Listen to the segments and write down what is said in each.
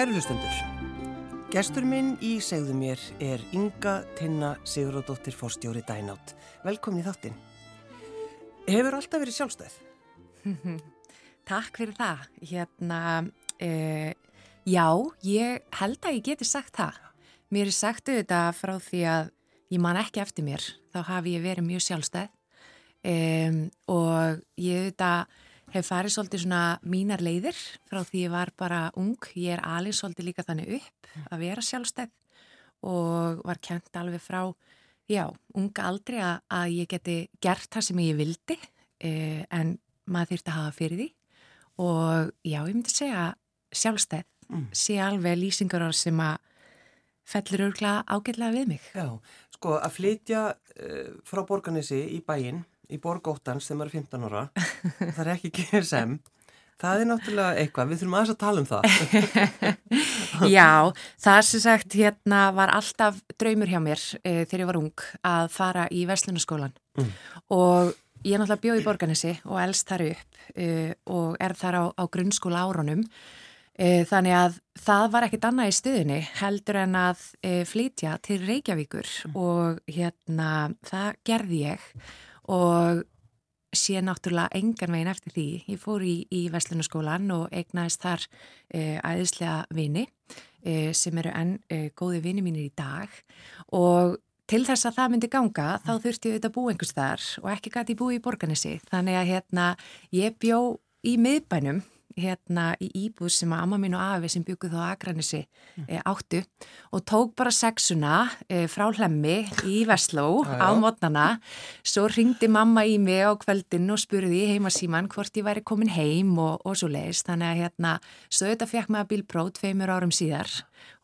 Kæru hlustendur, gestur minn í segðu mér er Inga Tinna Siguradóttir Forstjóri Dænátt. Velkomin í þáttinn. Hefur alltaf verið sjálfstæð? Takk fyrir það. Hérna, uh, já, ég held að ég geti sagt það. Mér er sagt auðvitað frá því að ég man ekki eftir mér. Þá hafi ég verið mjög sjálfstæð um, og ég auðvitað hef farið svolítið svona mínar leiðir frá því ég var bara ung. Ég er alveg svolítið líka þannig upp að vera sjálfstæð og var kent alveg frá, já, unga aldrei að, að ég geti gert það sem ég vildi uh, en maður þýrt að hafa fyrir því og já, ég myndi segja sjálfstæð mm. sé alveg lýsingar sem að fellur örgla ágætlega við mig. Já, sko að flytja uh, frá borganessi í bæinn í borgóttans þegar maður er 15 ára. Það er ekki GSM það er náttúrulega eitthvað, við þurfum aðeins að tala um það. Já, það sem sagt hérna var alltaf draumur hjá mér e, þegar ég var ung að fara í Veslunaskólan mm. og ég er náttúrulega bjóð í borganessi og elst þar upp e, og er þar á, á grunnskóla árunum. E, þannig að það var ekkit annað í stuðinni heldur en að flytja til Reykjavíkur mm. og hérna það gerði ég og sé náttúrulega engan veginn eftir því. Ég fór í, í Veslunaskólan og eignaðist þar e, æðislega vini e, sem eru enn e, góði vini mínir í dag og til þess að það myndi ganga þá þurfti ég auðvitað að bú einhvers þar og ekki gæti búi í borganissi. Þannig að hérna ég bjó í miðbænum hérna í íbúð sem að amma mín og afi sem bygguð á Akranissi mm. e, áttu og tók bara sexuna e, frá hlemmi í Vesló á mótnana svo ringdi mamma í mig á kveldin og spurði heimasíman hvort ég væri komin heim og, og svo leiðist þannig að hérna, svo þetta fekk maður bílprót tveimur árum síðar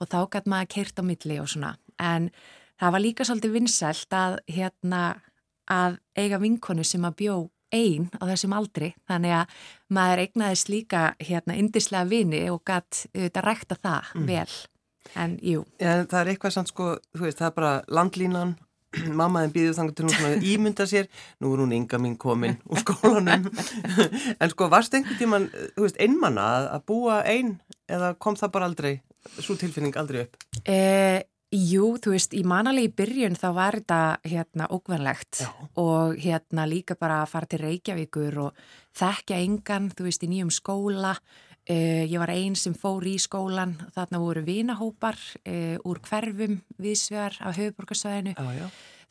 og þá gæti maður keirt á milli og svona. En það var líka svolítið vinsælt að hérna að eiga vinkonu sem að bjó einn á þessum aldri þannig að maður eignaðist líka hérna indislega vini og gætt auðvitað rækta það mm. vel en jú. Ja, það er eitthvað sann sko, þú veist, það er bara landlínan mammaðin býður þannig til hún svona ímynda sér, nú er hún ynga mín komin úr skólanum en sko varst einhvern tíman, þú veist, einmanna að búa einn eða kom það bara aldrei, svo tilfinning aldrei upp? Eh Jú, þú veist, í manalegi byrjun þá var þetta hérna ógvanlegt Já. og hérna líka bara að fara til Reykjavíkur og þekkja engan, þú veist, í nýjum skóla. Uh, ég var einn sem fór í skólan, þarna voru vinahópar uh, úr hverfum viðsvegar á höfuborgarsvæðinu.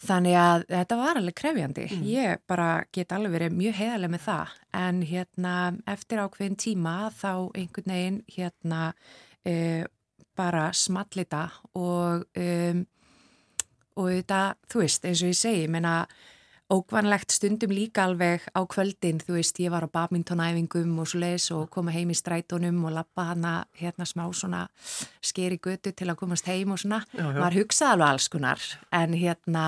Þannig að þetta var alveg krefjandi. Mm. Ég bara get alveg verið mjög heðaleg með það en hérna eftir ákveðin tíma þá einhvern veginn hérna uh, bara smallita og um, og þetta, þú veist, eins og ég segi menna, ókvanlegt stundum líka alveg á kvöldin, þú veist, ég var á badmintonæfingum og svo leiðis og koma heim í strætónum og lappa hana hérna smá svona skeri götu til að komast heim og svona, já, já. maður hugsaði alveg alls konar, en hérna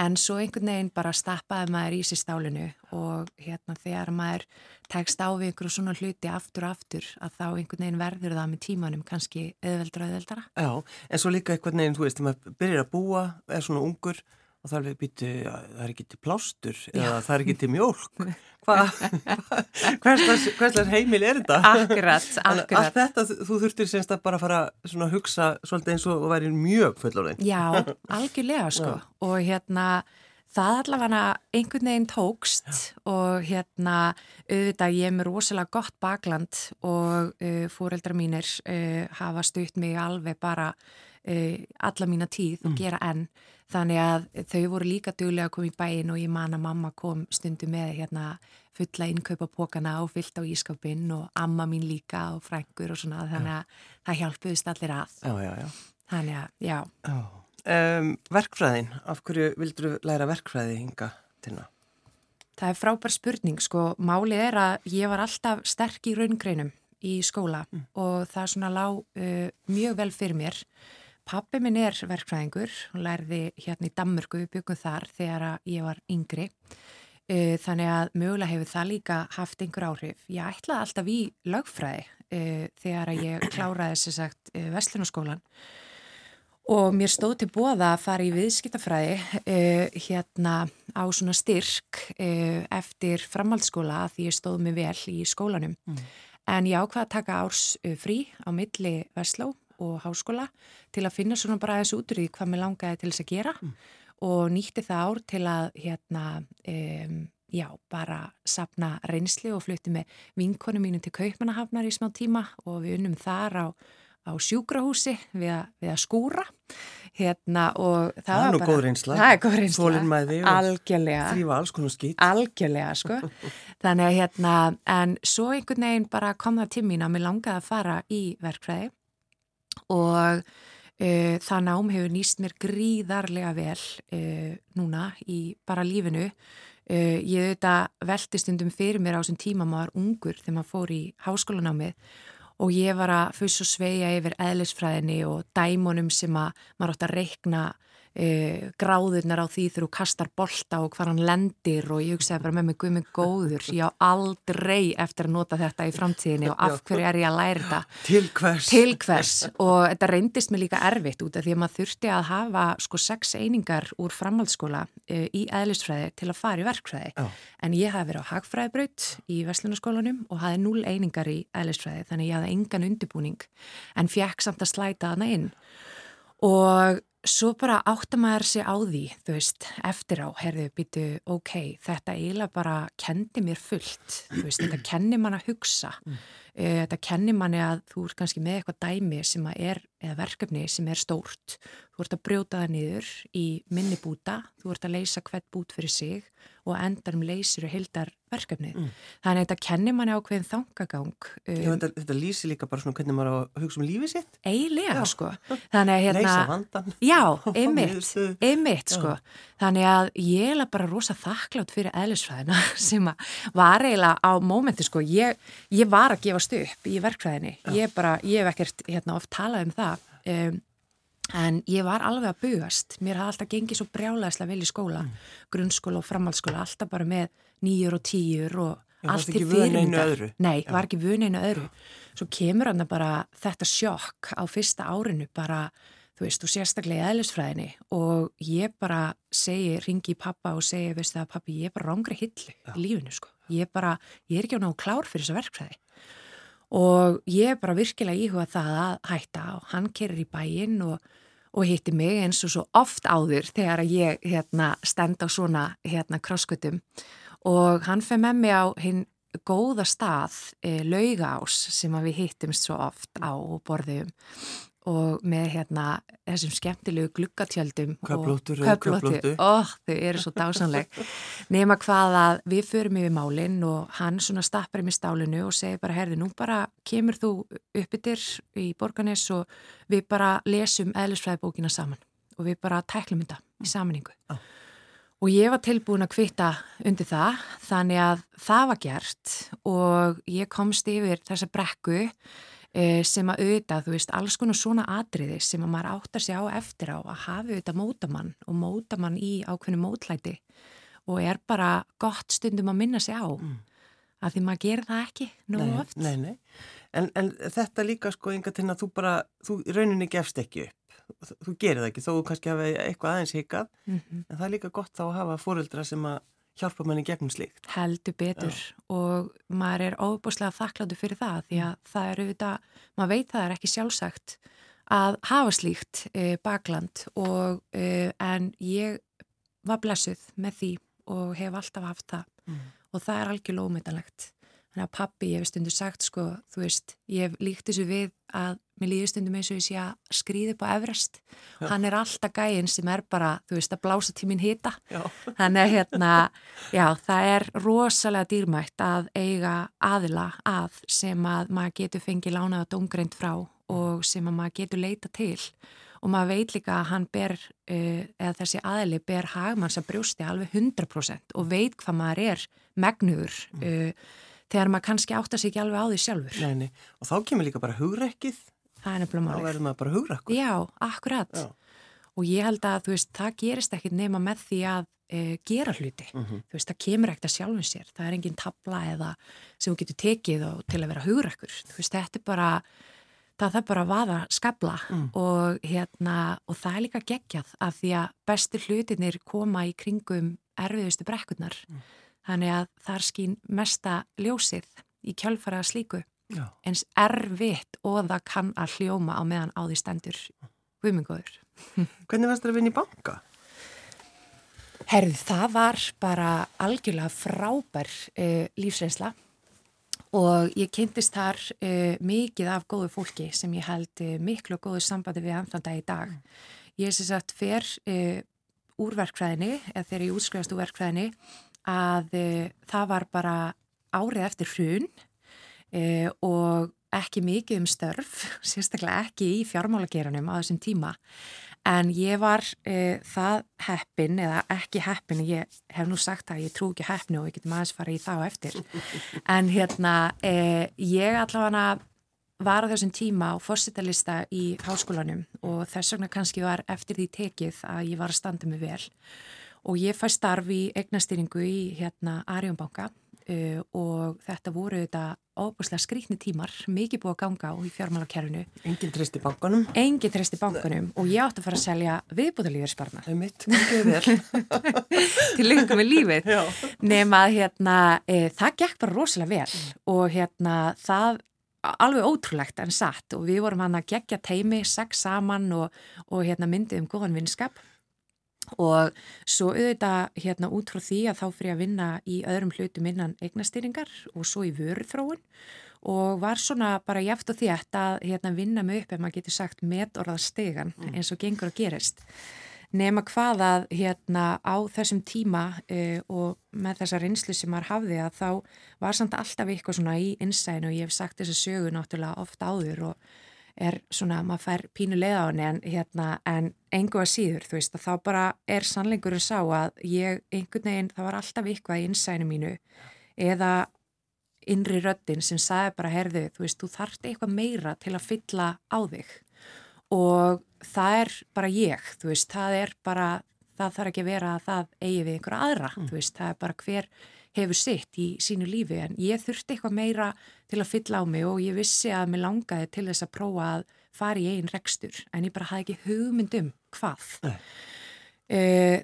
en svo einhvern veginn bara stappaði maður í sér stálinu og hérna þegar maður tekst á við einhverju svona hluti aftur og aftur að þá einhvern veginn verður það með tímanum kannski eðveldra og eðveldra. Já, en svo líka einhvern veginn, þú veist, þegar maður byrjar að búa, er svona ungur og það er, býtu, það er ekki til plástur eða það er ekki til mjölk hverslega heimil er þetta? Akkurat, akkurat Allt þetta, þú þurftir semst að bara fara að hugsa svolítið eins og væri mjög fullorðin Já, algjörlega sko Já. og hérna það allavega einhvern veginn tókst Já. og hérna auðvitað ég er með rosalega gott bakland og uh, fóreldra mínir uh, hafa stutt mig alveg bara uh, alla mína tíð og mm. gera enn Þannig að þau voru líka duglega að koma í bæin og ég man að mamma kom stundu með hérna fulla innkaupapókana og fyllt á ískapinn og amma mín líka og frængur og svona þannig að já. það hjálpuðist allir að. Já, já, já. Þannig að, já. Um, verkfræðin, af hverju vildur þú læra verkfræði hinga til það? Það er frábær spurning, sko. Málið er að ég var alltaf sterk í raungreinum í skóla mm. og það svona lág uh, mjög vel fyrir mér Pappi minn er verkfræðingur og lærði hérna í Danmörku, við byggum þar þegar ég var yngri. Uh, þannig að mögulega hefur það líka haft einhver áhrif. Ég ætlaði alltaf í lagfræði uh, þegar ég kláraði þess að sagt uh, Vestlunarskólan og mér stóð til bóða að fara í viðskiptafræði hérna á svona styrk eftir framhaldsskóla því ég stóð mig vel í skólanum. Mm. en ég ákvaði að taka árs frí á milli Vestló og háskóla til að finna svona bara aðeins út úr því hvað mér langaði til þess að gera mm. og nýtti það ár til að hérna, um, já, bara sapna reynsli og flutti með vinkonu mínu til Kaupmannahafnar í smá tíma og við unnum þar á, á sjúkrahúsi við, a, við að skúra hérna og það, það var bara... góð reynsla. Það er góð reynsla. Algjörlega. þrýfa alls konar skýt. Algjörlega, sko. Þannig að hérna, en svo einhvern veginn bara kom það til mín að mér langaði að fara í verkfræði og uh, það nám hefur nýst mér gríðarlega vel uh, núna í bara lífinu. Uh, ég auðvitað veldi stundum fyrir mér á þessum tíma maður ungur þegar maður fór í háskólanámið og ég var að fyrst og sveia yfir eðlisfræðinni og dæmonum sem að maður átt að reikna e, gráðurnar á því þegar þú kastar bolta og hvað hann lendir og ég hugsaði bara með mig guð mig góður, ég á aldrei eftir að nota þetta í framtíðinni og af hverju er ég að læra þetta? Til hvers? Til hvers og þetta reyndist mig líka erfitt út af því að maður þurfti að hafa sko sex einingar úr framhaldsskóla e, í eðlisfræði til að fara í verkfræði Já. en ég hafi verið á hagfræðibraut í Veslunaskólanum og hafi núl einingar í eðlisfræði þannig ég hafi engan undibúning en fjekk samt að slæta hana inn og svo bara áttamæður sér á því, þú veist, eftir á, herðu, býtu, ok, þetta eiginlega bara kendi mér fullt, þú veist, þetta kenni mann að hugsa, mm. Uh, þetta kenni manni að þú ert kannski með eitthvað dæmi sem er, eða verkefni sem er stórt, þú ert að brjóta það niður í minni búta, þú ert að leysa hvert bút fyrir sig og endarum leysir og heldar verkefni. Mm. Þannig að þetta kennir manni ákveðin þangagang. Um, Já, þetta, þetta lýsir líka bara svona hvernig maður á að hugsa um lífið sitt. Eilega, sko. Þannig að hérna... Leysa vandan. Já, einmitt, einmitt, sko. Þannig að ég er bara rosa þakklátt fyrir eðlisfræðina sem var eiginlega á mómenti, sko. Ég, ég var að gefa stöp í verkfræðinni. Ég bara, ég hef ekkert hérna oft talað um það. Um, En ég var alveg að bugast, mér hafði alltaf gengið svo brjálæðislega vel í skóla, mm. grunnskóla og framhaldsskóla, alltaf bara með nýjur og tíjur og allt til fyrirmyndar. Nei, Já. var ekki vuninu öðru. Svo kemur hann bara þetta sjokk á fyrsta árinu bara, þú veist, og sérstaklega í eðlisfræðinni og ég bara segi, ringi pappa og segi, veist það, pappi, ég er bara rángri hillu í lífinu, sko. Ég er bara, ég er ekki á náðu klár fyrir þessa verkfræði og ég er bara virkilega íhuga það að hætta og hann kerir í bæinn og, og hitti mig eins og svo oft áður þegar ég hérna, stend á svona hérna, krosskutum og hann fyrir með mig á hinn góða stað e, laugás sem við hittumst svo oft á og borðum og með hérna þessum skemmtilegu glukkatjöldum Köplóttur og köplóttu og þau eru svo dásanleg nema hvað að við förum yfir málinn og hann svona stappar í mig stálinu og segir bara herði nú bara kemur þú uppbyttir í borganes og við bara lesum eðlisfræðibókina saman og við bara tæklum þetta í saminningu ah. og ég var tilbúin að kvita undir það þannig að það var gert og ég komst yfir þessa brekku Eh, sem að auðvitað, þú veist, alls konar svona atriði sem að maður áttar sig á eftir á að hafi auðvitað mótamann og mótamann í ákveðinu mótlæti og er bara gott stundum að minna sig á mm. að því maður gerir það ekki nú oft. Nei, nei, en, en þetta líka sko yngar til að þú bara, þú rauninni gefst ekki upp, þú gerir það ekki, þó kannski hafa eitthvað aðeins hikað, mm -hmm. en það er líka gott þá að hafa fóreldra sem að hjálpa manni gegnum slíkt. Heldur betur Já. og maður er óbúslega þakkláttu fyrir það því að það eru þetta, maður veit það er ekki sjálfsagt að hafa slíkt e, bakland og e, en ég var blessuð með því og hef alltaf haft það mm. og það er algjörlega ómyndanlegt. Þannig að pappi, ég hef stundu sagt sko, þú veist, ég hef líkt þessu við að mér líður stundum eins og ég sé að skrýði upp á Everest. Já. Hann er alltaf gæinn sem er bara, þú veist, að blása tímin hita. Þannig að hérna, já, það er rosalega dýrmætt að eiga aðila að sem að maður getur fengið lánaða dóngreint frá og sem að maður getur leita til. Og maður veit líka að hann ber, uh, eða þessi aðili ber hagmanns að brjósti alveg 100% og veit hvað maður er megnuður. Uh, þegar maður kannski átta sig ekki alveg á því sjálfur. Nei, nei, og þá kemur líka bara hugrekkið. Það er nefnilega málið. Þá verður maður bara hugrekkur. Já, akkurat. Já. Og ég held að, þú veist, það gerist ekkit nema með því að e, gera hluti. Mm -hmm. Þú veist, það kemur ekkert að sjálfum sér. Það er engin tabla eða sem þú getur tekið og til að vera hugrekkur. Þú veist, þetta er bara, það er bara að vaða skabla mm. og hérna, og það er líka geggjað af því að bestur hlutinir koma í kringum erfiðustu brekkurnar. Mm þannig að þar skýn mesta ljósið í kjálfara slíku Já. eins erfitt og það kann að hljóma á meðan á því stendur guðmingóður. Hvernig varst það að vinna í banka? Herðu, það var bara algjörlega frábær uh, lífsreynsla og ég kynntist þar uh, mikið af góðu fólki sem ég held uh, miklu og góðu sambandi við ennþanda í dag. Ég er sem sagt fer úr verkfræðinni, eða þegar ég útskrifast úr verkfræðinni, að það var bara árið eftir hrun og ekki mikið um störf, sérstaklega ekki í fjármálageranum á þessum tíma. En ég var e, það heppin eða ekki heppin, ég hef nú sagt að ég trú ekki heppinu og ég getum aðeins fara í þá eftir. En hérna e, ég allavega var á þessum tíma á fórsettalista í háskólanum og þess vegna kannski var eftir því tekið að ég var að standa mig vel. Og ég fæ starf í eignastýringu í hérna Arjónbanka Uh, og þetta voru þetta óbúslega skrítni tímar, mikið búið að ganga og í fjármálakerfinu. Engin trist í bankanum. Engin trist í bankanum og ég átti að fara að selja viðbúðalífisbarna. Það er mitt, mikið vel. Til lengum með lífið. Nefn að hérna, e, það gekk bara rosalega vel og hérna það alveg ótrúlegt en satt og við vorum hann að gegja teimi, sex saman og, og hérna myndið um góðan vinskap og svo auðvitað hérna út frá því að þá fyrir að vinna í öðrum hlutum innan eignastýringar og svo í vörðfróun og var svona bara jæft og þétt að hérna vinna mig upp ef maður getur sagt metorðastegan mm. eins og gengur að gerist. Nema hvað að hérna á þessum tíma e, og með þessa reynslu sem maður hafði að þá var samt alltaf eitthvað svona í innsæðinu og ég hef sagt þessa sögu náttúrulega ofta áður og er svona, maður fær pínu leið á henni en hérna, en engu að síður, þú veist, að þá bara er sannleikurinn sá að ég, einhvern veginn, það var alltaf eitthvað í innsænu mínu eða innri röddinn sem sagði bara, herðu, þú veist, þú þarft eitthvað meira til að fylla á þig og það er bara ég, þú veist, það er bara, það þarf ekki að vera að það eigi við einhverja aðra, mm. þú veist, það er bara hver hefur sitt í sínu lífi en ég þurfti eitthvað meira til að fylla á mig og ég vissi að mér langaði til þess að prófa að fara í einn rekstur en ég bara hafði ekki hugmyndum hvað. Nei.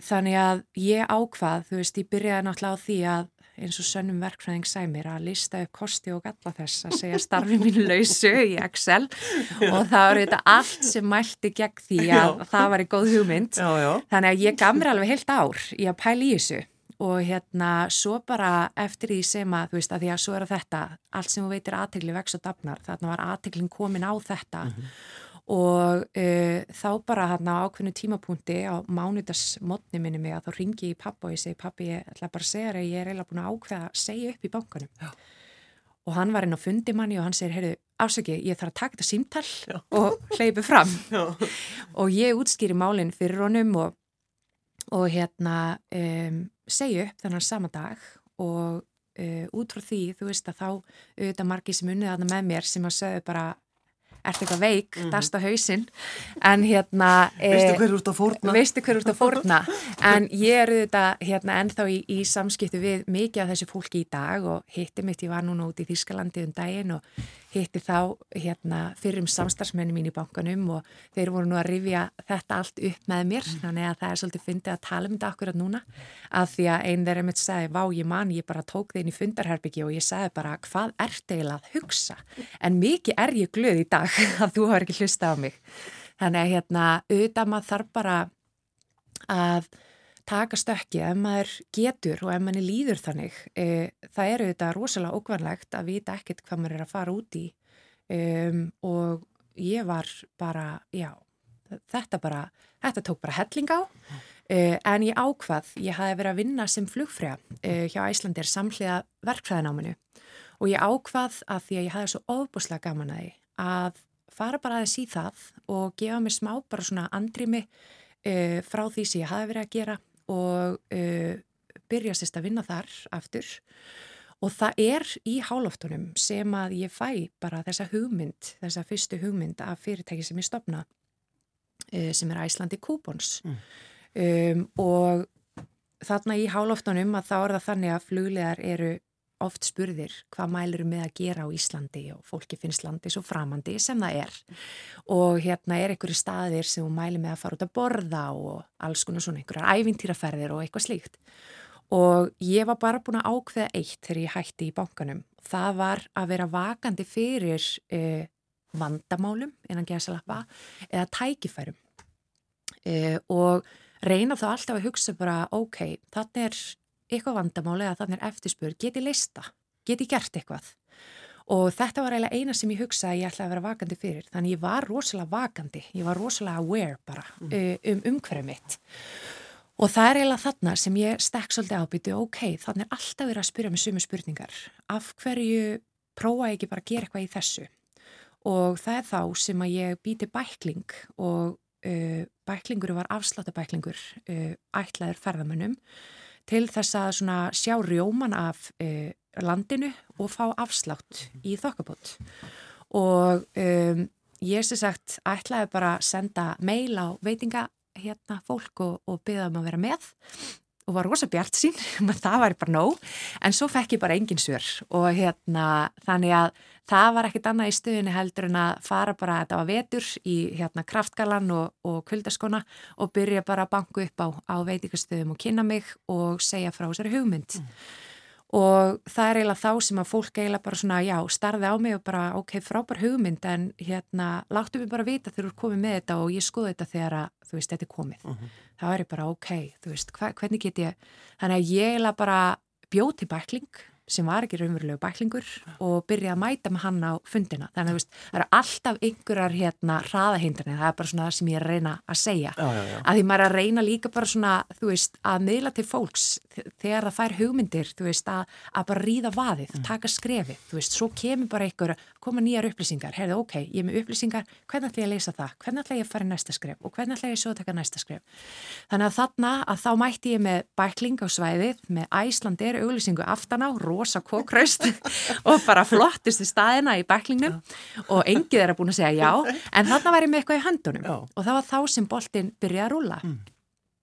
Þannig að ég ákvað, þú veist, ég byrjaði náttúrulega á því að eins og sönnum verkfræðing sæmir að lista upp kosti og galla þess að segja starfi mínu lausu í Excel já. og það var þetta allt sem mælti gegn því að já. það var í góð hugmynd. Já, Þannig að ég gaf mér alveg heilt ár í að pæla í þessu og hérna svo bara eftir því sem að þú veist að því að svo er að þetta allt sem þú veitir aðtegli vex og dafnar þarna var aðteglin komin á þetta mm -hmm. og uh, þá bara hérna ákveðinu tímapunkti á mánudagsmotni minni mig að þá ringi ég pappa og ég segi pappi ég ætla bara að segja það ég er eiginlega búin að ákveða að segja upp í bankanum Já. og hann var inn á fundi manni og hann segir heyrðu afsöki ég þarf að taka þetta símtall Já. og hleypu fram og ég útskýri málinn fyrir honum og og hérna um, segju upp þennan sama dag og uh, út frá því þú veist að þá auðvitað margi sem unnið aðna með mér sem að segja bara ert eitthvað veik, mm -hmm. dast á hausinn. En hérna veistu hver úr þetta fórna? veistu hver úr þetta fórna? En ég er auðvitað hérna ennþá í, í samskiptu við mikið af þessu fólki í dag og hitti mitt, ég var núna út í Þískalandi um daginn og hitti þá hérna, fyrir um samstarfsmenni mín í bankanum og þeir voru nú að rifja þetta allt upp með mér. Mm. þannig að það er svolítið fyndið að tala um þetta akkurat núna að því að einn þeirra mitt sagði vá ég man, ég bara tók þeim í fundarherbyggi og ég sagði bara hvað ert eiginlega að hugsa? En mikið er ég glöð í dag að þú har ekki hlusta á mig. Þannig að hérna auðvitað maður þarf bara að taka stökki ef maður getur og ef manni líður þannig e, það eru þetta rosalega ókvæmlegt að vita ekkert hvað maður er að fara út í. Um, og ég var bara, já þetta bara, þetta tók bara helling á. E, en ég ákvað ég hafi verið að vinna sem flugfræða e, hjá Æslandir samhliða verkfræðináminu. Og ég ákvað að því að ég hafi svo ofbúslega gaman að því að fara bara aðeins í það og gefa mig smá bara svona andrimi e, frá því sem ég hafi verið að gera og uh, byrja sérst að vinna þar aftur og það er í hálóftunum sem að ég fæ bara þessa hugmynd, þessa fyrstu hugmynd af fyrirtæki sem ég stopna uh, sem er Æslandi Coupons mm. um, og þarna í hálóftunum að þá er það þannig að fluglegar eru oft spurðir hvað mælur með að gera á Íslandi og fólki finnst landi svo framandi sem það er. Og hérna er einhverju staðir sem mæli með að fara út að borða og alls konar svona einhverjar ævintýraferðir og eitthvað slíkt. Og ég var bara búin að ákveða eitt þegar ég hætti í bankanum. Það var að vera vakandi fyrir uh, vandamálum innan gesalappa eða tækifærum. Uh, og reyna þá alltaf að hugsa bara ok, þannig er eitthvað vandamáli eða þannig er eftirspur, get ég leista, get ég gert eitthvað. Og þetta var eiginlega eina sem ég hugsaði að ég ætlaði að vera vakandi fyrir þannig ég var rosalega vakandi, ég var rosalega aware bara mm. um umhverfið mitt. Og það er eiginlega þarna sem ég stekk svolítið ábyrtu, ok, þannig er alltaf verið að spyrja með sumu spurningar. Af hverju prófa ég ekki bara að gera eitthvað í þessu? Og það er þá sem að ég býti bækling og uh, bæklingur var afsláttabæklingur uh, ætlaður ferðamönnum til þess að sjá rjóman af uh, landinu og fá afslátt í þokkabót. Og um, ég sé sagt ætlaði bara að senda meil á veitinga hérna fólk og, og byggða um að vera með og var rosa bjart sín, það var bara nóg en svo fekk ég bara engin svör og hérna þannig að það var ekkit annað í stöðinu heldur en að fara bara, þetta var vetur í hérna kraftgalan og, og kvöldaskona og byrja bara að banku upp á, á veitikastöðum og kynna mig og segja frá þessari hugmynd mm. Og það er eiginlega þá sem að fólk eiginlega bara svona, já, starði á mig og bara, ok, frábær hugmynd en hérna, láttu mig bara vita þegar þú er komið með þetta og ég skoði þetta þegar að, þú veist, þetta er komið. Uh -huh. Það er bara, ok, þú veist, hva, hvernig get ég, þannig að ég eiginlega bara bjóð til bækling sem var ekki raunverulegu bæklingur og byrja að mæta með hann á fundina. Þannig að það eru alltaf einhverjar hérna hraðahindrinni, það er bara svona það sem ég er að reyna að segja, já, já, já. að því maður er að reyna líka bara svona, þú veist, að miðla til fólks þegar það fær hugmyndir þú veist, að, að bara ríða vaðið mm. taka skrefi, þú veist, svo kemur bara einhver koma nýjar upplýsingar, heyrðu, ok, ég er með upplýsingar. Hvernig ætla ég að leysa það, hvernig ætla ég að fara í næsta skref? Og hvernig ætla ég svo að taka næsta skref? Þannig að þarna að þá mætti ég með bækling á svæðið, með æslandir auglýsingu aftan á, rosa kókraust og bara flottist í staðina í bæklingnum. Og engið er að búin að segja já, en þarna var ég með eitthvað í höndunum. Já. og það var þá sem boltin byrjaði að rúla mm.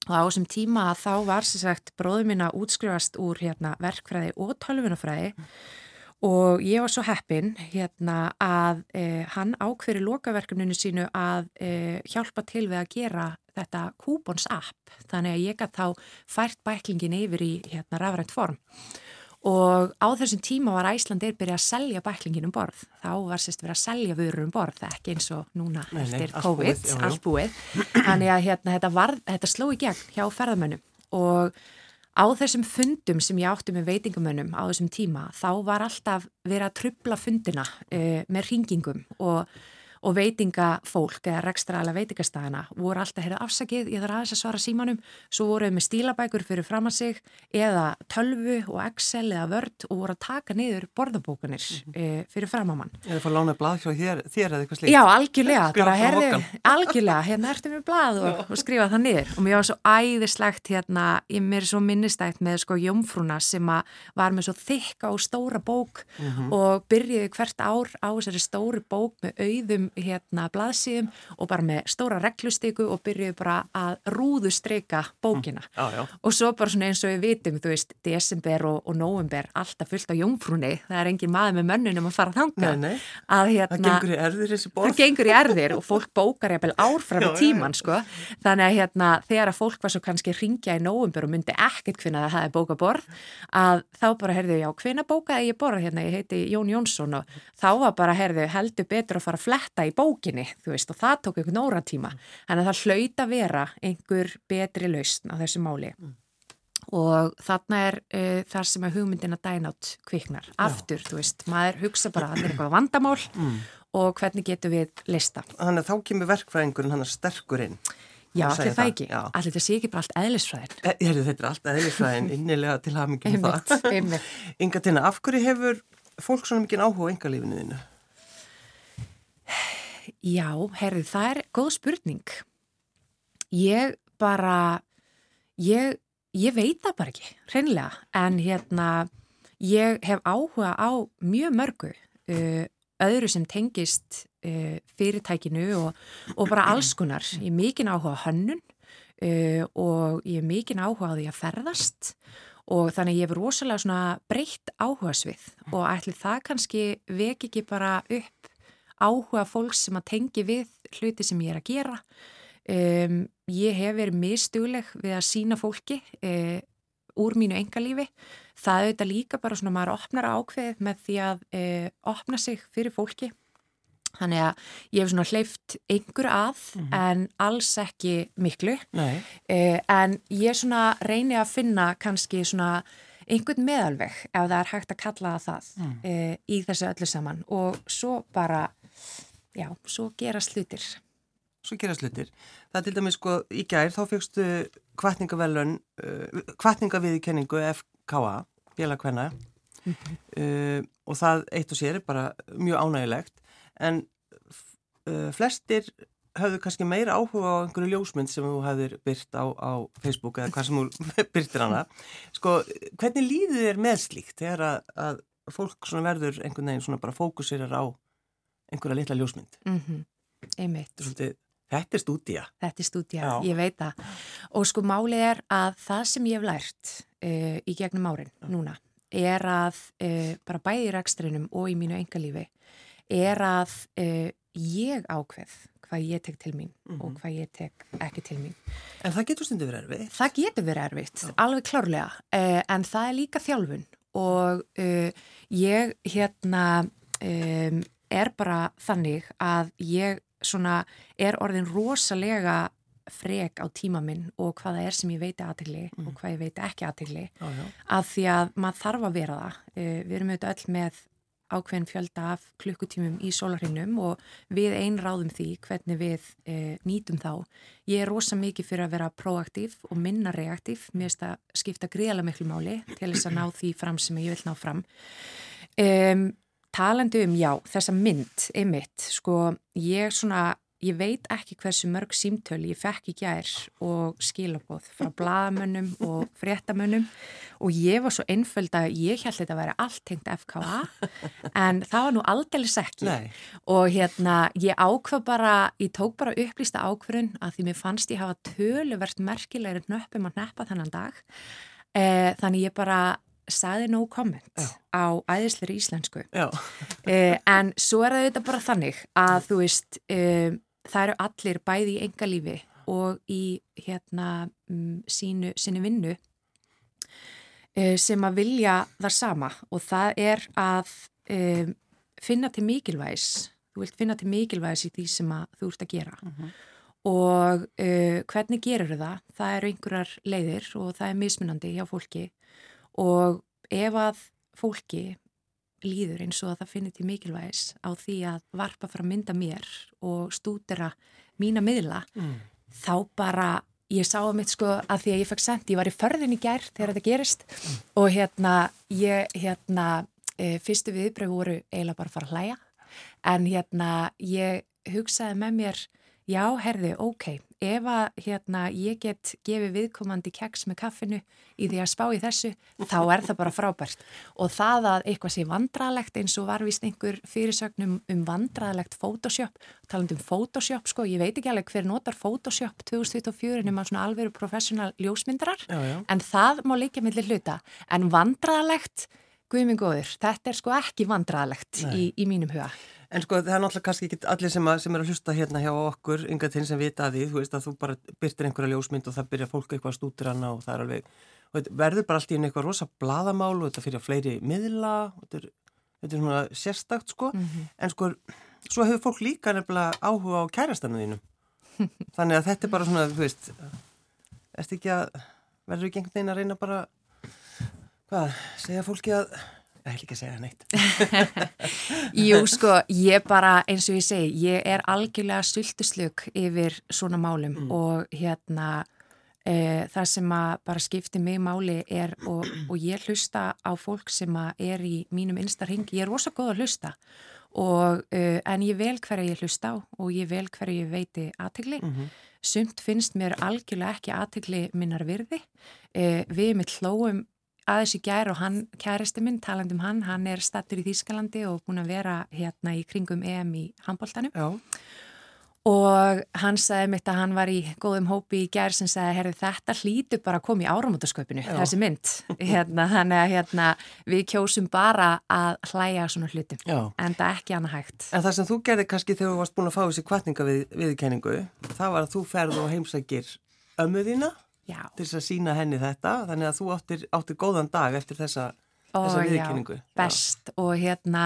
og á þessum tíma þá var sér sagt að útskrifast úr hérna, verkfræði og tölvunafræði mm. Og ég var svo heppin hérna, að eh, hann ákveri lokaverkefninu sínu að eh, hjálpa til við að gera þetta Coupons app. Þannig að ég gæti þá fært bæklingin yfir í hérna, rafrænt form. Og á þessum tíma var Æslandir byrjað að selja bæklingin um borð. Þá var sérst verið að selja vörur um borð ekki eins og núna nei, nei, eftir COVID allbúið, þannig að hérna, þetta, var, þetta sló í gegn hjá ferðamönnum. Og á þessum fundum sem ég átti með veitingamönnum á þessum tíma þá var alltaf verið að trubla fundina uh, með ringingum og og veitingafólk eða rekstraðala veitingastæðina voru alltaf að heyrða afsakið, ég þarf aðeins að svara símanum, svo voruð með stílabækur fyrir fram að sig eða tölvu og Excel eða Word og voru að taka niður borðabókanir mm -hmm. e, fyrir fram að mann. Eða fór lána blad hjá þér, þér eða eitthvað slíkt? Já, algjörlega, bara herði, algjörlega, hérna ertu með blad og, og skrifa það niður og mér var svo æðislegt hérna, ég mér er svo minnistætt með sko jómfrúna sem var með svo þykka og stóra bók mm -hmm. og byrjiði hvert ár á þessari stóri bók með auðum hérna blaðsíðum og bara með stóra reglustyku og byrjuði bara að rúðu streika bókina. Mm, já, já. og svo bara svona eins og við vitum, þú veist, desember og, og november, alltaf fullt á jómfrúni. Það er engin maður með mönnunum að fara þanga nei, nei. að hérna það gengur í erðir þessi borð. það gengur í erðir og fólk bókar jæfnvel árfram í tíman, sko. Þannig að hérna, þegar að fólk var svo kannski ringja í november og myndi ekkert hvinna að það er bóka borð, að þá bara herðu, já, hvinna bókaði ég borð hérna, ég heiti Jón Jónsson og þá var bara, herðu, heldur betur að fara að fletta í bókinni, þú veist, og það tók einhvern óra tíma. Þannig að það hlaut að vera einhver betri lausn á þessu máli. Mm. Og þarna er uh, þar sem að hugmyndina dænátt kviknar. Aftur, Já. þú veist, maður hugsa bara að það er eitthvað vandamál mm. og hvernig getur við lista. Þannig að þá kemur verkfræðingurinn hann að sterkur inn. Já, allir það ekki. Allir þetta sé ekki bara allt eðlisfræðin. E, þetta er allt eðlisfræðin, innilega til hafmyggjum það. Inga Tina, af hverju hefur fólk svona mikið áhuga á engalífinu þínu? Já, herri, það er góð spurning. Ég bara, ég, ég veit það bara ekki, hreinlega, en hérna, ég hef áhuga á mjög mörgu, uh, öðru sem tengist uh, fyrirtækinu og, og bara allskunar. Ég er mikinn áhuga á hönnun uh, og ég er mikinn áhuga á því að ferðast og þannig ég hef rosalega breytt áhuga svið og ætli það kannski veki ekki bara upp áhuga fólks sem að tengi við hluti sem ég er að gera. Um, ég hef verið mistugleg við að sína fólki uh, úr mínu engalífi. Það auðvitað líka bara svona maður opnar ákveð með því að e, opna sig fyrir fólki. Þannig að ég hef svona hleyft einhver að mm -hmm. en alls ekki miklu. E, en ég svona reyni að finna kannski svona einhvern meðalveg ef það er hægt að kalla það mm. e, í þessu öllu saman og svo bara, já, svo gera slutir svo gera slutir. Það er til dæmis sko í gær þá fegstu kvartningavelun uh, kvartningaviðkenningu FKA, Bélagvenna mm -hmm. uh, og það eitt og sér er bara mjög ánægilegt en uh, flestir hafðu kannski meira áhuga á einhverju ljósmynd sem þú hafðir byrt á, á Facebook eða hvað sem þú byrtir hana sko, hvernig líður þér með slíkt þegar að, að fólk verður einhvern veginn svona bara fókusirar á einhverja litla ljósmynd mm -hmm. einmitt Svolítið Þetta er stúdíja. Þetta er stúdíja, ég veit það. Og sko málið er að það sem ég hef lært uh, í gegnum árin Já. núna er að uh, bara bæði í rækstrinum og í mínu engalífi er að uh, ég ákveð hvað ég tek til mín mm -hmm. og mhm. hvað ég tek ekki til mín. En það getur stundu verið erfitt? Það getur verið erfitt, Já. alveg klárlega. En það er líka þjálfun og ég hérna um, er bara þannig að ég svona er orðin rosalega frek á tíma minn og hvaða er sem ég veiti aðtegli mm. og hvað ég veiti ekki aðtegli að því að maður þarf að vera það. Uh, við erum auðvitað öll með ákveðin fjölda af klukkutímum í sólarhinnum og við einráðum því hvernig við uh, nýtum þá. Ég er rosa mikið fyrir að vera proaktív og minna reaktív. Mér finnst að skipta greiðlega miklu máli til þess að ná því fram sem ég vil ná fram. Um, talandi um, já, þessa mynd, einmitt, sko, ég svona, ég veit ekki hversu mörg símtöl ég fekk í gær og skilabóð frá bladamönnum og fréttamönnum og ég var svo einföld að ég held þetta að vera allt tengt FKA en það var nú aldrei sekki og hérna, ég ákvað bara, ég tók bara upplýsta ákvörun að því mér fannst ég hafa töluvert merkilegri nöppum að neppa þennan dag. Eh, þannig ég bara saði no comment Já. á æðisleiri íslensku eh, en svo er það auðvitað bara þannig að þú veist eh, það eru allir bæði í engalífi og í hérna um, sínu, sínu vinnu eh, sem að vilja það sama og það er að eh, finna til mikilvægis þú vilt finna til mikilvægis í því sem þú ert að gera uh mhm. -huh. og eh, hvernig gerur það? Það eru einhverjar leiðir og það er mismunandi hjá fólki og ef að fólki líður eins og að það finnir til mikilvægis á því að varpa að mynda mér og stúdera mína miðla, mm. þá bara ég sá að mitt sko að því að ég fekk sendt, ég var í förðin í gær þegar þetta gerist mm. og hérna ég hérna e, fyrstu viðbröð voru eiginlega bara að fara að hlæja en hérna ég hugsaði með mér já, herði, ok, ef að hérna, ég get gefið viðkomandi keks með kaffinu í því að spá í þessu, þá er það bara frábært. Og það að eitthvað sé vandralegt eins og var vist einhver fyrirsögnum um vandralegt Photoshop, taland um Photoshop, sko, ég veit ekki alveg hver notar Photoshop 2024 nema svona alvegur professional ljósmyndarar, já, já. en það má líka millir hluta. En vandralegt, guðmingóður, þetta er sko ekki vandralegt í, í mínum huga. En sko það er náttúrulega kannski ekki allir sem, að, sem er að hlusta hérna hjá okkur, yngar þinn sem vita að því, þú veist að þú bara byrtir einhverja ljósmynd og það byrja fólk eitthvað að stútir hana og það er alveg, og verður bara alltaf inn eitthvað rosa bladamál og þetta fyrir að fleiri miðla, þetta er, þetta er svona sérstakt sko, mm -hmm. en sko svo hefur fólk líka nefnilega áhuga á kærastannu þínum, þannig að þetta er bara svona, þú veist, erst ekki að, verður ekki einhvern veginn að reyna bara, hvað, segja fólki að Það er líka að segja neitt. Jú, sko, ég bara, eins og ég segi, ég er algjörlega stultuslug yfir svona málum mm. og hérna e, það sem að bara skipti mig máli er og, og ég hlusta á fólk sem að er í mínum einstarhingi, ég er rosa góð að hlusta og e, en ég vel hverja ég hlusta á og ég vel hverja ég veiti aðtegli. Mm -hmm. Sumt finnst mér algjörlega ekki aðtegli minnar virði. E, við mitt hlóum aðeins í gær og hann, kæristi minn, talandum hann, hann er stattur í Þýskalandi og búin að vera hérna í kringum EM í handbóltanum. Já. Og hann sagði mitt að hann var í góðum hópi í gær sem sagði, herri þetta hlýtu bara að koma í áramótasköpinu, þessi mynd. Hérna, þannig að hérna, við kjósum bara að hlæja svona hlutum, Já. en það er ekki annað hægt. En það sem þú gerði kannski þegar þú varst búin að fá þessi kvartninga við, viðkenningu, það var að þú ferð og heimsækir ömmuðina Já. til þess að sína henni þetta þannig að þú áttir, áttir góðan dag eftir þessa, þessa viðkynningu. Best og hérna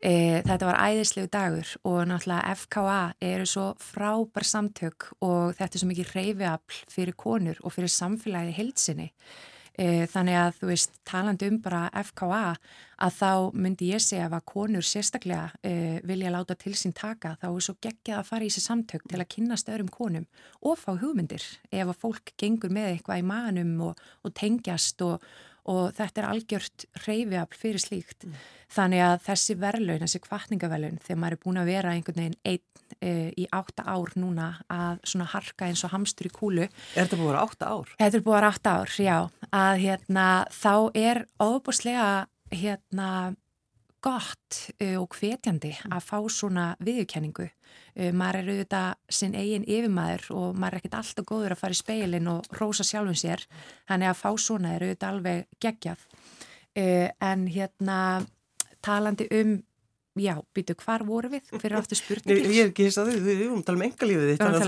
e, þetta var æðislegu dagur og náttúrulega FKA eru svo frábær samtök og þetta er svo mikið reyfiafl fyrir konur og fyrir samfélagið heilsinni E, þannig að þú veist, talandi um bara FKA að þá myndi ég segja að konur sérstaklega e, vilja láta til sín taka þá er svo geggjað að fara í þessi samtök til að kynast öðrum konum og fá hugmyndir. Ef að fólk gengur með eitthvað í manum og, og tengjast og, og þetta er algjört reyfiafl fyrir slíkt. Mm. Þannig að þessi verðlaun, þessi kvartningaverðlaun, þegar maður er búin að vera einhvern veginn einn e, í átta ár núna að svona harka eins og hamstur í kúlu. Er þetta búin að vera átta ár? Þetta er búin að vera átta ár, já. Að hérna þá er óbúslega hérna gott uh, og hvetjandi að fá svona viðurkenningu. Uh, maður er auðvitað sinn eigin yfirmaður og maður er ekkert alltaf góður að fara í speilin og rósa sjálfum sér. Þannig að fá svona er auðvitað alveg geggjað. Uh, en hérna talandi um Já, býtu, hvar voru við? Hver er aftur spurningin? Ég er ekki þess að þið, við erum að tala um engalífið þitt. Um.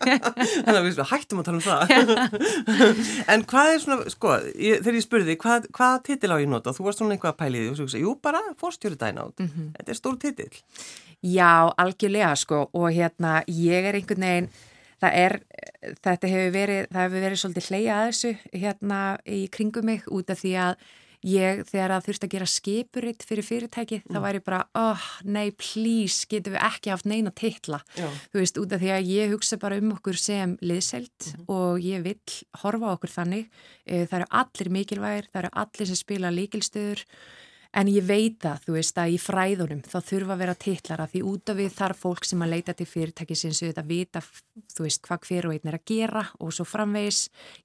Þannig að við hættum að tala um það. en hvað er svona, sko, ég, þegar ég spurði, hvað, hvað titil á ég nota? Þú varst svona einhvað að pæliði og svo ekki, jú, bara fórstjóri dænátt. Mm -hmm. Þetta er stór titil. Já, algjörlega, sko, og hérna, ég er einhvern veginn, það er, þetta hefur verið, það hefur verið svolítið hleyja að þessu, hérna, í kringum mig út af því að ég þegar að þurfti að gera skipuritt fyrir fyrirtæki mm. þá væri bara, oh nei please getum við ekki haft neina titla Já. þú veist, út af því að ég hugsa bara um okkur sem liðselt mm. og ég vil horfa okkur þannig eh, það eru allir mikilvægir, það eru allir sem spila líkilstöður En ég veit að, þú veist, að í fræðunum þá þurfa að vera titlara því út af við þar fólk sem að leita til fyrirtæki sem svo þetta vita, þú veist, hvað hver og einn er að gera og svo framvegis,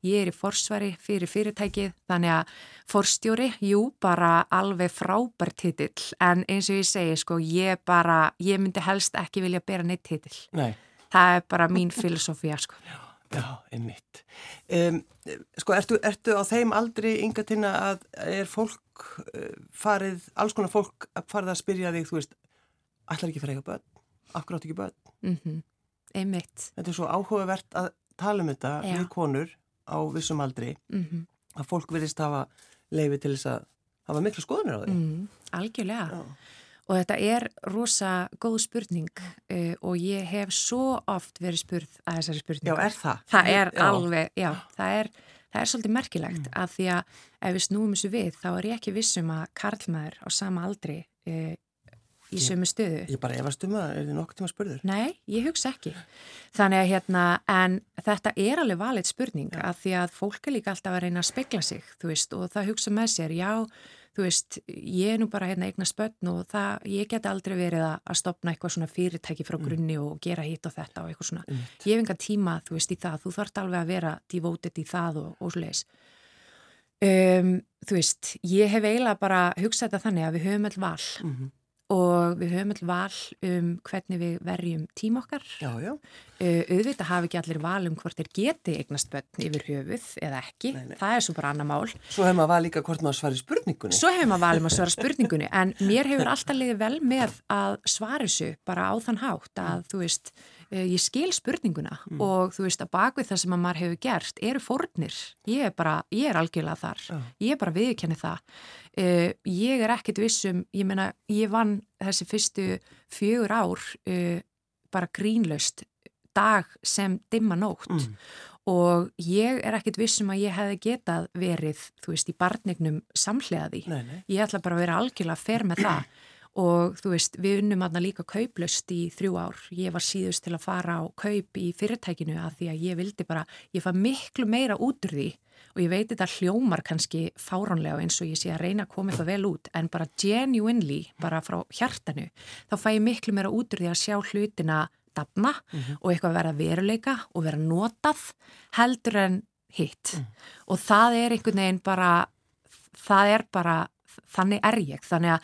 ég er í forsvari fyrir fyrirtækið, þannig að forstjóri, jú, bara alveg frábær titill, en eins og ég segi, sko, ég bara, ég myndi helst ekki vilja bera neitt titill. Nei. Það er bara mín filosófía, sko. Já. Já, einmitt. Um, sko, ertu, ertu á þeim aldrei yngatina að er fólk uh, farið, alls konar fólk farið að spyrja þig, þú veist, allar ekki fyrir eitthvað börn, akkur átt ekki börn? Mm -hmm. Einmitt. Þetta er svo áhugavert að tala um þetta Já. við konur á vissum aldri, mm -hmm. að fólk verðist hafa leiði til þess að hafa miklu skoðunir á því. Mm, algjörlega. Já. Og þetta er rosa góð spurning uh, og ég hef svo oft verið spurð að þessari spurningu. Já, er það? Það er já. alveg, já, það er, það er svolítið merkilegt mm. að því að ef við snúum þessu við þá er ég ekki vissum að karlmaður á sama aldri uh, í sömu stöðu. Ég bara efast um að, er þið nokkur tíma spurður? Nei, ég hugsa ekki. Þannig að hérna, en þetta er alveg valið spurning já. að því að fólk er líka alltaf að reyna að spekla sig, þú veist, og það hugsa með sér, já, þú veist, ég er nú bara hérna eignar spötn og það, ég get aldrei verið að stopna eitthvað svona fyrirtæki frá mm. grunni og gera hitt og þetta og eitthvað svona. Mm. ég hef enga tíma, þú veist, í það, þú þarf alveg að vera devoted í það og, og svo leiðis um, þú veist, ég hef eiginlega bara hugsað þetta þannig að við höfum all val. Mm -hmm og við höfum all val um hvernig við verjum tím okkar já, já. Uh, auðvitað hafi ekki allir val um hvort þeir geti eignast börn yfir höfuð eða ekki, nei, nei. það er svo bara annar mál Svo hefur maður val líka hvort maður svari spurningunni Svo hefur maður val um að svara spurningunni en mér hefur alltaf leiði vel með að svara þessu bara á þann hátt að þú veist ég skil spurninguna mm. og þú veist að bakvið það sem að maður hefur gert eru fórnir, ég er bara ég er algjörlega þar, ja. ég er bara viðkenni það. Uh, ég er ekkit vissum ég menna, ég vann þessi fyrstu fjögur ár uh, bara grínlaust dag sem dimma nótt. Mm. og ég er ekkit vissum að ég hefði getað verið, þú veist, í barnignum samhlegaði, ég ætla bara að vera algjörlega fer með það og þú veist, við unnum aðna líka kauplust í þrjú ár. Ég var síðust til að fara á kaup í fyrirtækinu að því að ég vildi bara, ég fað miklu meira út úr því og ég veit þetta hljómar kannski fáránlega eins og ég sé að reyna að koma eitthvað vel út en bara genuinely, bara frá hjartanu, þá fæ ég miklu meira út úr því að sjá hlutina dafna mm -hmm. og eitthvað vera veruleika og vera notað heldur en hitt mm. og það er einhvern veginn bara, það er bara, þannig er ég, þannig að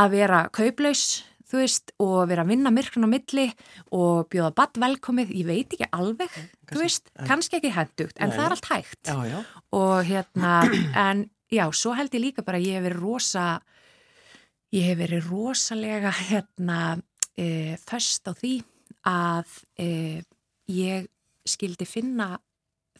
að vera kauplaus veist, og vera að vinna myrkun á milli og bjóða badd velkomið ég veit ekki alveg, þú veist kannski ekki hendugt, en já, það er allt hægt. Já, já. og hérna en já, svo held ég líka bara að ég hef verið rosa ég hef verið rosalega hérna e, föst á því að e, ég skildi finna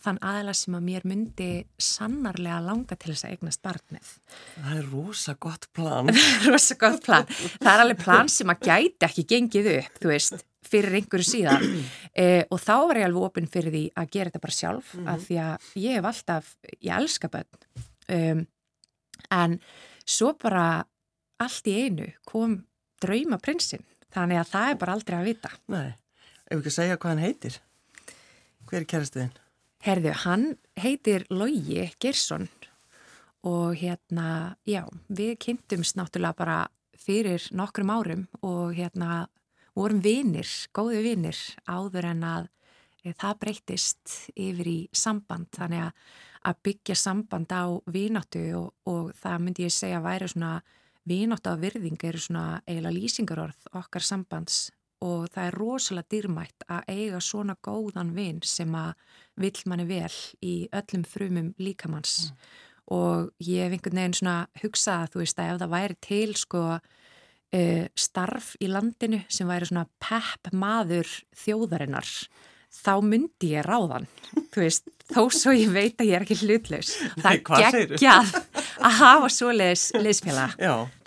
þann aðla sem að mér myndi sannarlega langa til þess að eignast barnið. Það er rosa gott plan. rosa gott plan. Það er alveg plan sem að gæti ekki gengið upp, þú veist, fyrir einhverju síðan eh, og þá var ég alveg opinn fyrir því að gera þetta bara sjálf mm -hmm. af því að ég hef alltaf, ég elska bönn um, en svo bara allt í einu kom draumaprinsinn þannig að það er bara aldrei að vita Nei, ef ekki að segja hvað hann heitir hver er kærastuðin? Herðu, hann heitir Lógi Gersson og hérna, já, við kynntumst náttúrulega bara fyrir nokkrum árum og hérna vorum vinir, góði vinir áður en að e, það breytist yfir í samband. Þannig að, að byggja samband á vináttu og, og það myndi ég segja að væri svona vináttu á virðing eru svona eiginlega lýsingarorð okkar sambands og það er rosalega dýrmætt að eiga svona góðan vinn sem að vill manni vel í öllum frumum líkamanns mm. og ég hef einhvern veginn svona hugsað þú veist að ef það væri til sko uh, starf í landinu sem væri svona pepp maður þjóðarinnar þá myndi ég ráðan þú veist, þó svo ég veit að ég er ekki hlutlaus. Það er geggjað að hafa svo leiðis leiðsfélag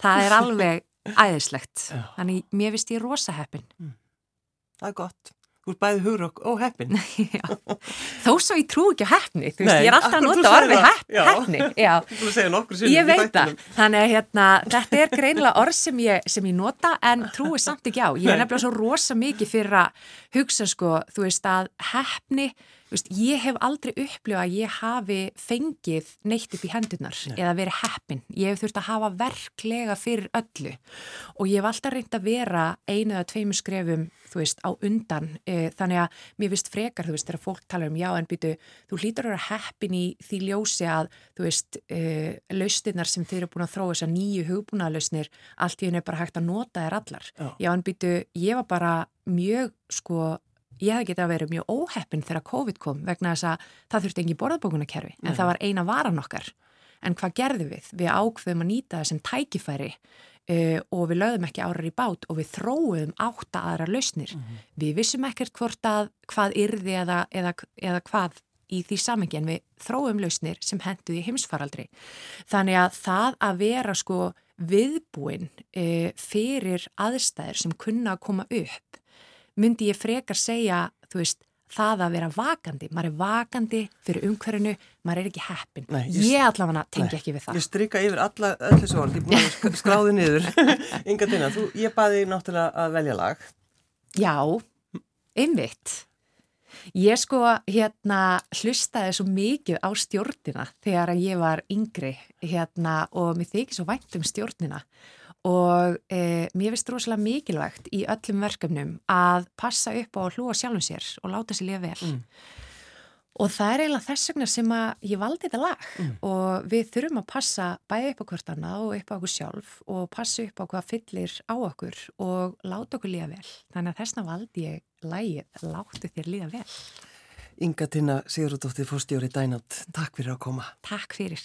það er alveg æðislegt Já. þannig mér vist ég rosa heppin mm. það er gott Þú er bæðið hugur og heppin. Þó svo ég trú ekki á heppni, þú veist, ég er alltaf að nota orði heppni. Já, þú segja nokkur sér. Ég veit það, þannig að hérna, þetta er greinilega orð sem ég, sem ég nota en trúi samt ekki á. Ég er nefnilega svo rosa mikið fyrir að hugsa sko, þú veist, að heppni Veist, ég hef aldrei upplifað að ég hafi fengið neitt upp í hendunar Nei. eða verið heppin. Ég hef þurft að hafa verklega fyrir öllu og ég hef alltaf reynd að vera einu eða tveimu skrefum, þú veist, á undan. E, þannig að mér vist frekar, þú veist, þegar fólk tala um já en býtu, þú hlýtur að vera heppin í því ljósi að, þú veist, e, laustinnar sem þeir eru búin að þróa þessar nýju hugbúnaðlausnir, allt í henni er bara hægt að nota þær allar. Já, já en býtu, ég var bara mjög, sko, ég hef getið að vera mjög óheppin þegar COVID kom vegna þess að það þurfti engi borðbókunarkerfi en Nei. það var eina varan okkar en hvað gerðum við? Við ákveðum að nýta þessum tækifæri uh, og við lögðum ekki árar í bát og við þróum átta aðra lausnir mm -hmm. við vissum ekkert hvort að hvað yrði eða, eða, eða hvað í því samengi en við þróum lausnir sem henduði heimsfaraldri þannig að það að vera sko viðbúin uh, fyrir aðstæðir sem kunna að koma upp myndi ég frekar segja, þú veist, það að vera vakandi, maður er vakandi fyrir umhverfinu, maður er ekki heppin nei, ég, ég allavega tengi ekki við það. Ég stryka yfir alla, öll þessu orð, ég búið að skráði niður. Inga Dina, þú, ég baði náttúrulega að velja lag. Já, einmitt. Ég sko hérna hlustaði svo mikið á stjórnina þegar ég var yngri hérna og mér þykir svo vænt um stjórnina og e, mér finnst rosalega mikilvægt í öllum verkefnum að passa upp á að hlúa sjálfum sér og láta sér lifa vel. Mm. og það er eiginlega þess vegna sem að ég valdi þetta lag. Mm. og við þurfum að passa bæði upp á hvort annað og upp á okkur sjálf og passa upp á hvað fyllir á okkur og láta okkur lifa vel. Þannig að þessna valdi ég lagið Láttu þér lifa vel. Inga Tina Sigurðardóttir fórstjóri Dænat, takk fyrir að koma. Takk fyrir